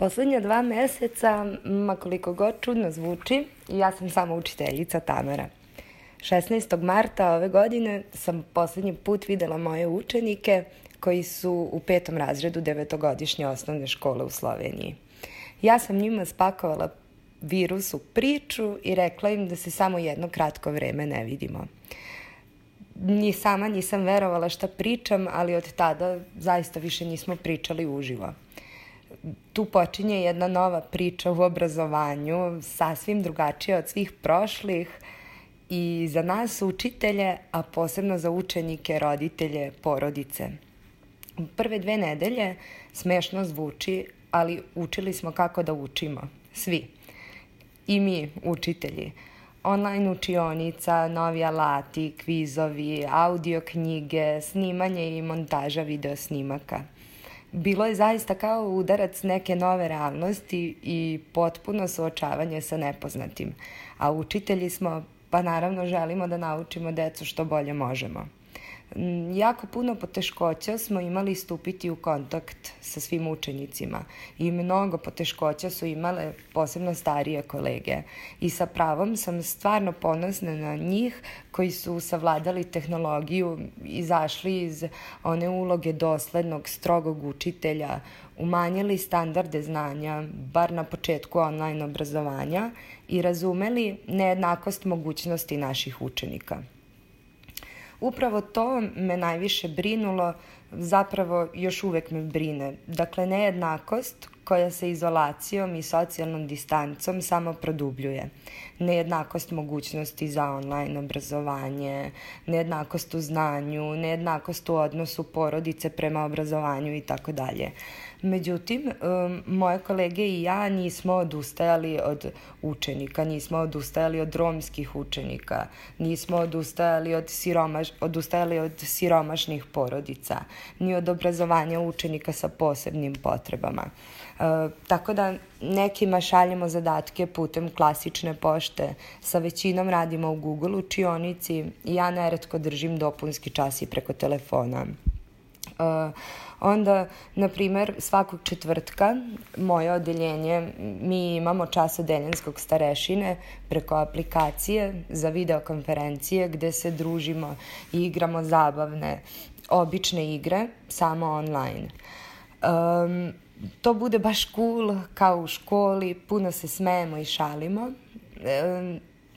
Poslednja dva meseca, makoliko god čudno zvuči, ja sam samo učiteljica Tamara. 16. marta ove godine sam poslednji put videla moje učenike koji su u petom razredu devetogodišnje osnovne škole u Sloveniji. Ja sam njima spakovala virus u priču i rekla im da se samo jedno kratko vreme ne vidimo. Ni sama nisam verovala šta pričam, ali od tada zaista više nismo pričali uživo tu počinje jedna nova priča u obrazovanju, sasvim drugačija od svih prošlih i za nas učitelje, a posebno za učenike, roditelje, porodice. Prve dve nedelje smešno zvuči, ali učili smo kako da učimo. Svi. I mi, učitelji. Online učionica, novi alati, kvizovi, audio knjige, snimanje i montaža video snimaka – bilo je zaista kao udarac neke nove realnosti i potpuno suočavanje sa nepoznatim. A učitelji smo, pa naravno želimo da naučimo decu što bolje možemo. Mm, jako puno poteškoća smo imali stupiti u kontakt sa svim učenicima i mnogo poteškoća su imale posebno starije kolege i sa pravom sam stvarno ponosna na njih koji su savladali tehnologiju, izašli iz one uloge doslednog, strogog učitelja, umanjili standarde znanja, bar na početku online obrazovanja i razumeli nejednakost mogućnosti naših učenika. Upravo to me najviše brinulo, zapravo još uvek me brine. Dakle, nejednakost koja se izolacijom i socijalnom distancom samo produbljuje. Nejednakost mogućnosti za online obrazovanje, nejednakost u znanju, nejednakost u odnosu porodice prema obrazovanju i tako dalje. Međutim, um, moje kolege i ja nismo odustajali od učenika, nismo odustajali od romskih učenika, nismo odustajali od, siromaš, odustajali od siromašnih porodica, ni od obrazovanja učenika sa posebnim potrebama. E, tako da nekima šaljemo zadatke putem klasične pošte, sa većinom radimo u Google učionici i ja neretko držim dopunski čas i preko telefona. Uh, onda, na primer, svakog četvrtka moje odeljenje, mi imamo čas odeljenskog starešine preko aplikacije za videokonferencije gde se družimo i igramo zabavne, obične igre, samo online. Um, to bude baš cool, kao u školi, puno se smejemo i šalimo.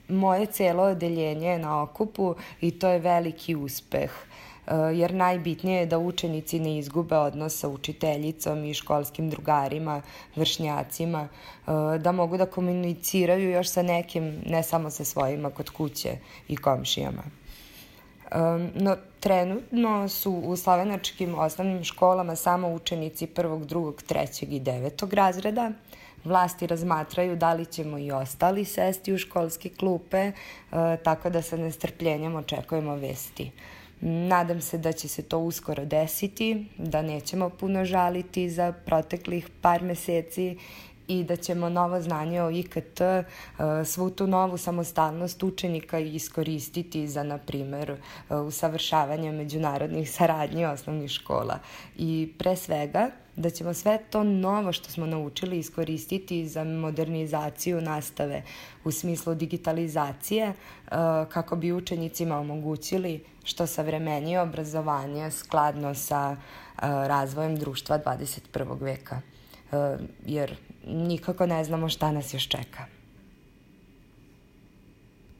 Moje celo odeljenje je na okupu i to je veliki uspeh. Eh, jer najbitnije je da učenici ne izgube odnos sa učiteljicom i školskim drugarima, vršnjacima, eh, da mogu da komuniciraju još sa nekim, ne samo sa svojima kod kuće i komšijama. No, trenutno su u slavenačkim osnovnim školama samo učenici prvog, drugog, trećeg i devetog razreda. Vlasti razmatraju da li ćemo i ostali sesti u školske klupe, eh, tako da sa nestrpljenjem očekujemo vesti. Nadam se da će se to uskoro desiti, da nećemo puno žaliti za proteklih par meseci i da ćemo novo znanje o IKT, e, svu tu novu samostalnost učenika iskoristiti za, na primer, e, usavršavanje međunarodnih saradnji osnovnih škola. I pre svega, da ćemo sve to novo što smo naučili iskoristiti za modernizaciju nastave u smislu digitalizacije e, kako bi učenicima omogućili što savremenije obrazovanje skladno sa razvojem društva 21. veka. Jer nikako ne znamo šta nas još čeka.